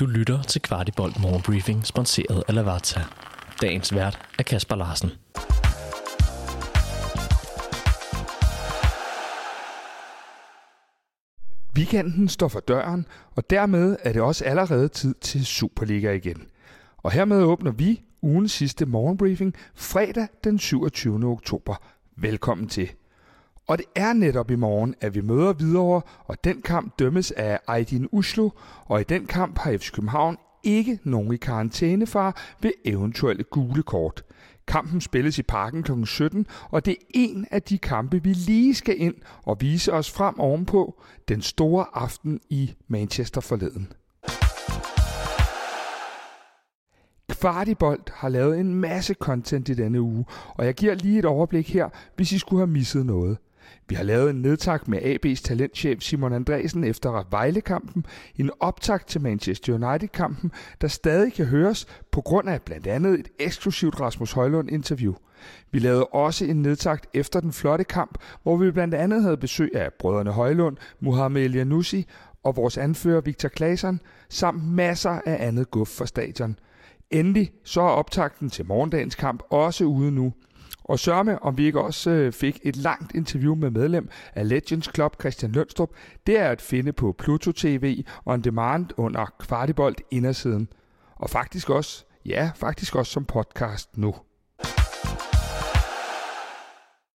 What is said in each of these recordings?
Du lytter til Kvartibolt Morgenbriefing, sponsoreret af Lavazza. Dagens vært er Kasper Larsen. Weekenden står for døren, og dermed er det også allerede tid til Superliga igen. Og hermed åbner vi ugens sidste morgenbriefing fredag den 27. oktober. Velkommen til. Og det er netop i morgen, at vi møder videre, og den kamp dømmes af Aydin Uslo, og i den kamp har FC København ikke nogen i karantænefar ved eventuelle gule kort. Kampen spilles i parken kl. 17, og det er en af de kampe, vi lige skal ind og vise os frem ovenpå den store aften i Manchester forleden. Kvartibolt har lavet en masse content i denne uge, og jeg giver lige et overblik her, hvis I skulle have misset noget. Vi har lavet en nedtak med AB's talentchef Simon Andresen efter Vejle-kampen, en optakt til Manchester United-kampen, der stadig kan høres på grund af blandt andet et eksklusivt Rasmus Højlund-interview. Vi lavede også en nedtakt efter den flotte kamp, hvor vi blandt andet havde besøg af brødrene Højlund, Muhammed Elianussi og vores anfører Victor Claesson, samt masser af andet guf for stadion. Endelig så er optakten til morgendagens kamp også ude nu – og sørme, om vi ikke også øh, fik et langt interview med medlem af Legends Club Christian Lønstrup, det er at finde på Pluto TV on demand under Kvartibolt indersiden. Og faktisk også, ja, faktisk også som podcast nu.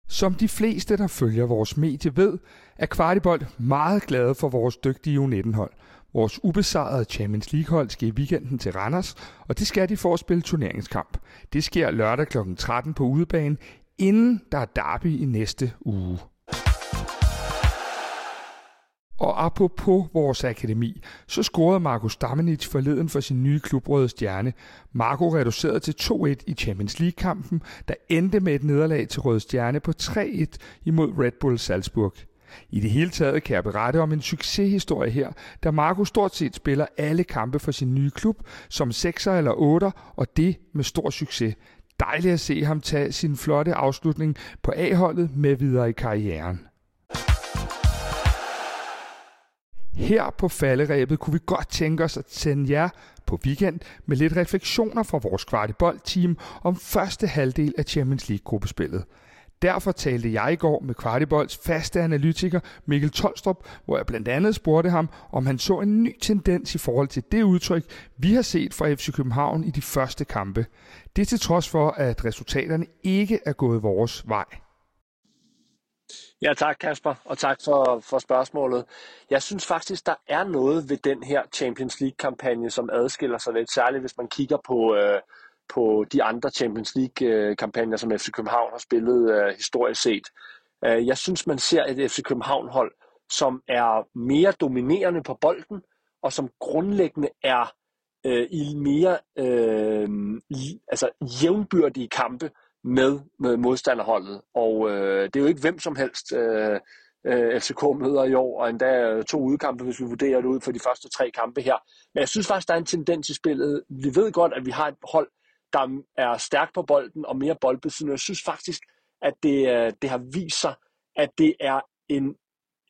Som de fleste, der følger vores medie ved, er Kvartibolt meget glade for vores dygtige U19-hold. Vores ubesejrede Champions League-hold skal i weekenden til Randers, og det skal de for at spille turneringskamp. Det sker lørdag kl. 13 på udebane, inden der er derby i næste uge. Og apropos vores akademi, så scorede Markus Damenic forleden for sin nye klubrøde stjerne. Marco reducerede til 2-1 i Champions League-kampen, der endte med et nederlag til Røde Stjerne på 3-1 imod Red Bull Salzburg. I det hele taget kan jeg berette om en succeshistorie her, da Marco stort set spiller alle kampe for sin nye klub som 6'er eller 8'er, og det med stor succes. Dejligt at se ham tage sin flotte afslutning på A-holdet med videre i karrieren. Her på falderæbet kunne vi godt tænke os at sende jer på weekend med lidt refleksioner fra vores kvartibold-team om første halvdel af Champions League-gruppespillet. Derfor talte jeg i går med Kvartibolds faste analytiker Mikkel Tolstrup, hvor jeg blandt andet spurgte ham, om han så en ny tendens i forhold til det udtryk, vi har set fra FC København i de første kampe. Det til trods for, at resultaterne ikke er gået vores vej. Ja, tak Kasper, og tak for, for spørgsmålet. Jeg synes faktisk, der er noget ved den her Champions League-kampagne, som adskiller sig lidt, særligt hvis man kigger på, øh, på de andre Champions League-kampagner, som FC København har spillet øh, historisk set. Øh, jeg synes, man ser et FC København-hold, som er mere dominerende på bolden, og som grundlæggende er øh, i mere øh, i, altså jævnbyrdige kampe med, med modstanderholdet. Og øh, det er jo ikke hvem som helst, øh, øh, FCK møder i år, og endda øh, to udkampe, hvis vi vurderer det ud for de første tre kampe her. Men jeg synes faktisk, der er en tendens i spillet. Vi ved godt, at vi har et hold, der er stærk på bolden og mere boldbesiddende. Jeg synes faktisk, at det, øh, det har vist sig, at det er en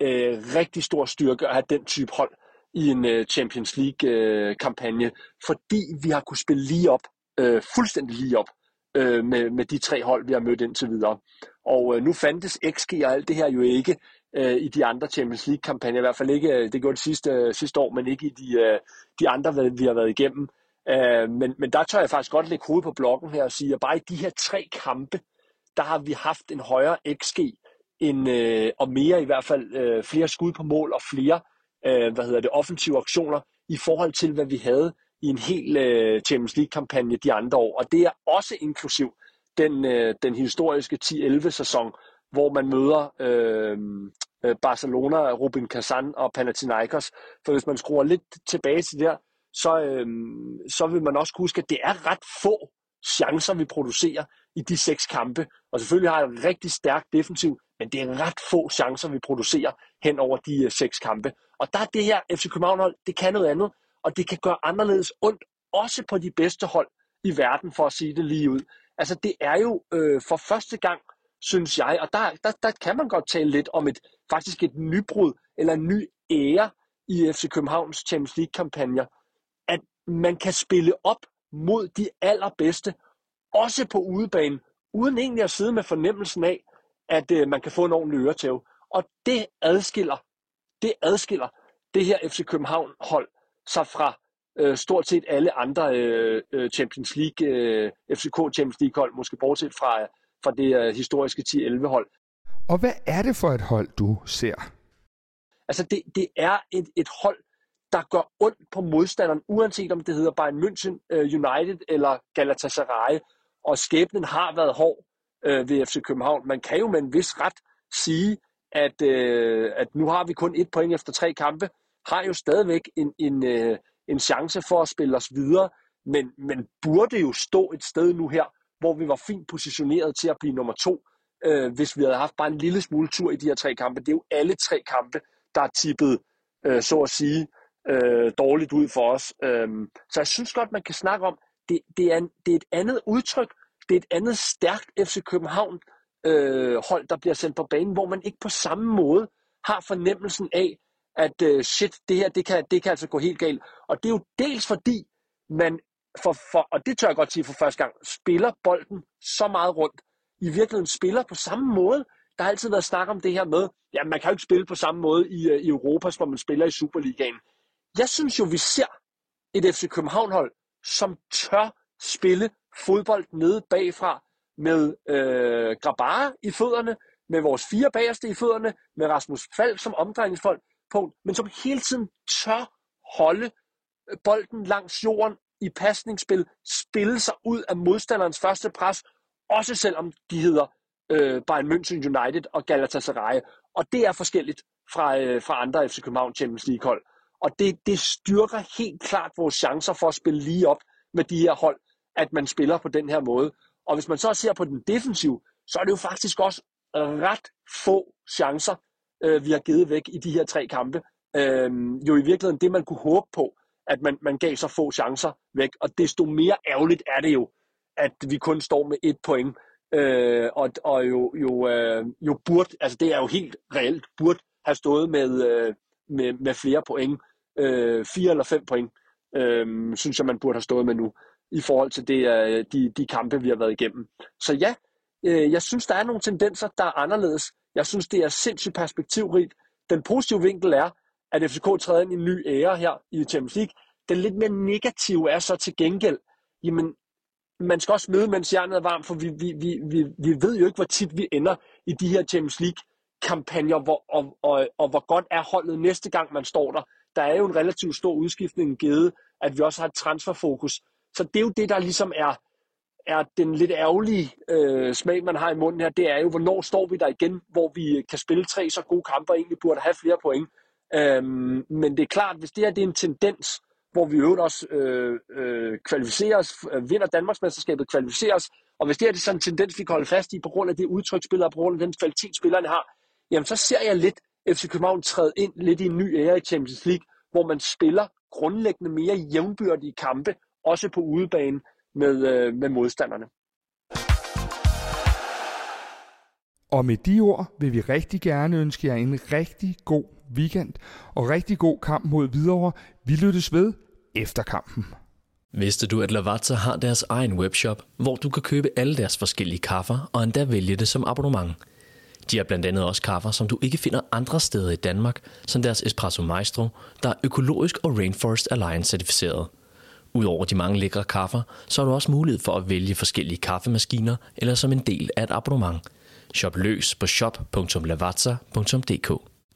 øh, rigtig stor styrke at have den type hold i en øh, Champions League-kampagne, øh, fordi vi har kunnet spille lige op, øh, fuldstændig lige op, øh, med, med de tre hold, vi har mødt indtil videre. Og øh, nu fandtes XG og alt det her jo ikke øh, i de andre Champions League-kampagner, i hvert fald ikke, øh, det gjorde det sidste, øh, sidste år, men ikke i de, øh, de andre, vi har været igennem. Øh, men, men der tør jeg faktisk godt lægge hovedet på blokken her og sige, at bare i de her tre kampe, der har vi haft en højere XG, end, øh, og mere i hvert fald øh, flere skud på mål og flere øh, hvad hedder det, offensive aktioner i forhold til, hvad vi havde i en hel øh, Champions League-kampagne de andre år. Og det er også inklusiv den, øh, den historiske 10-11 sæson, hvor man møder øh, øh, Barcelona, Rubin Kazan og Panathinaikos. For hvis man skruer lidt tilbage til der, så, øhm, så vil man også huske, at det er ret få chancer, vi producerer i de seks kampe. Og selvfølgelig har jeg en rigtig stærk defensiv, men det er ret få chancer, vi producerer hen over de øh, seks kampe. Og der er det her FC København hold, det kan noget andet, og det kan gøre anderledes ondt, også på de bedste hold i verden, for at sige det lige ud. Altså det er jo øh, for første gang, synes jeg, og der, der, der kan man godt tale lidt om et faktisk et nybrud, eller en ny ære i FC Københavns Champions League-kampagner, man kan spille op mod de allerbedste, også på udebane, uden egentlig at sidde med fornemmelsen af, at øh, man kan få en ordentlig øretæv. Og det adskiller, det adskiller det her FC København hold sig fra øh, stort set alle andre øh, øh Champions League, øh, FCK Champions League hold, måske bortset fra, fra det øh, historiske 10-11 hold. Og hvad er det for et hold, du ser? Altså det, det er et, et hold, der gør ondt på modstanderen, uanset om det hedder Bayern München, øh, United eller Galatasaray. Og skæbnen har været hård øh, ved FC København. Man kan jo med en vis ret sige, at, øh, at nu har vi kun et point efter tre kampe, har jo stadigvæk en, en, øh, en chance for at spille os videre, men, men burde jo stå et sted nu her, hvor vi var fint positioneret til at blive nummer to, øh, hvis vi havde haft bare en lille smule tur i de her tre kampe. Det er jo alle tre kampe, der er tippet, øh, så at sige, øh, dårligt ud for os. Øhm, så jeg synes godt, man kan snakke om, det, det, er, en, det er et andet udtryk, det er et andet stærkt FC København øh, hold, der bliver sendt på banen, hvor man ikke på samme måde har fornemmelsen af, at øh, shit, det her, det kan, det kan altså gå helt galt. Og det er jo dels fordi, man, for, for, og det tør jeg godt sige for første gang, spiller bolden så meget rundt. I virkeligheden spiller på samme måde. Der har altid været snak om det her med, ja, man kan jo ikke spille på samme måde i, øh, i Europa, som man spiller i Superligaen. Jeg synes jo, vi ser et FC København-hold, som tør spille fodbold nede bagfra med øh, Grabara i fødderne, med vores fire bagerste i fødderne, med Rasmus Falk som omdrejningspunkt, men som hele tiden tør holde øh, bolden langs jorden i pasningsspil, spille sig ud af modstanderens første pres, også selvom de hedder øh, Bayern München United og Galatasaray. Og det er forskelligt fra, øh, fra andre FC København Champions League hold. Og det, det styrker helt klart vores chancer for at spille lige op med de her hold, at man spiller på den her måde. Og hvis man så ser på den defensiv, så er det jo faktisk også ret få chancer, øh, vi har givet væk i de her tre kampe. Øh, jo i virkeligheden det, man kunne håbe på, at man, man gav så få chancer væk. Og desto mere ærgerligt er det jo, at vi kun står med et point. Øh, og og jo, jo, øh, jo burde, altså det er jo helt reelt, burde have stået med, øh, med, med flere point. Øh, fire eller fem point, øh, synes jeg, man burde have stået med nu, i forhold til det, øh, de, de kampe, vi har været igennem. Så ja, øh, jeg synes, der er nogle tendenser, der er anderledes. Jeg synes, det er sindssygt perspektivrigt. Den positive vinkel er, at FCK træder ind i en ny ære her i Champions League. Den lidt mere negative er så til gengæld, jamen, man skal også møde, mens jernet er varmt, for vi, vi, vi, vi, vi ved jo ikke, hvor tit vi ender i de her Champions League kampagner, hvor, og, og, og hvor godt er holdet næste gang, man står der. Der er jo en relativt stor udskiftning givet, at vi også har et transferfokus. Så det er jo det, der ligesom er, er den lidt ærgerlige øh, smag, man har i munden her, det er jo, hvornår står vi der igen, hvor vi øh, kan spille tre så gode kampe og egentlig burde have flere point. Øhm, men det er klart, hvis det her det er en tendens, hvor vi øvrigt også øh, øh, kvalificerer os, øh, vinder Danmarksmesterskabet, kvalificerer os, og hvis det her det er sådan en tendens, vi kan holde fast i, på grund af det udtryksspillere, og på grund af den kvalitet, spillerne har, jamen så ser jeg lidt FC København træde ind lidt i en ny ære i Champions League, hvor man spiller grundlæggende mere jævnbyrdige kampe, også på udebane med, øh, med modstanderne. Og med de ord vil vi rigtig gerne ønske jer en rigtig god weekend og rigtig god kamp mod Hvidovre. Vi lyttes ved efter kampen. Vidste du, at Lavazza har deres egen webshop, hvor du kan købe alle deres forskellige kaffer og endda vælge det som abonnement? De har blandt andet også kaffer, som du ikke finder andre steder i Danmark, som deres Espresso Maestro, der er økologisk og Rainforest Alliance certificeret. Udover de mange lækre kaffer, så har du også mulighed for at vælge forskellige kaffemaskiner eller som en del af et abonnement. Shop løs på shop.lavazza.dk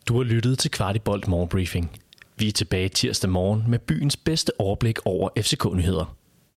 Du har lyttet til Kvartibolt Morgenbriefing. Vi er tilbage tirsdag morgen med byens bedste overblik over FCK-nyheder.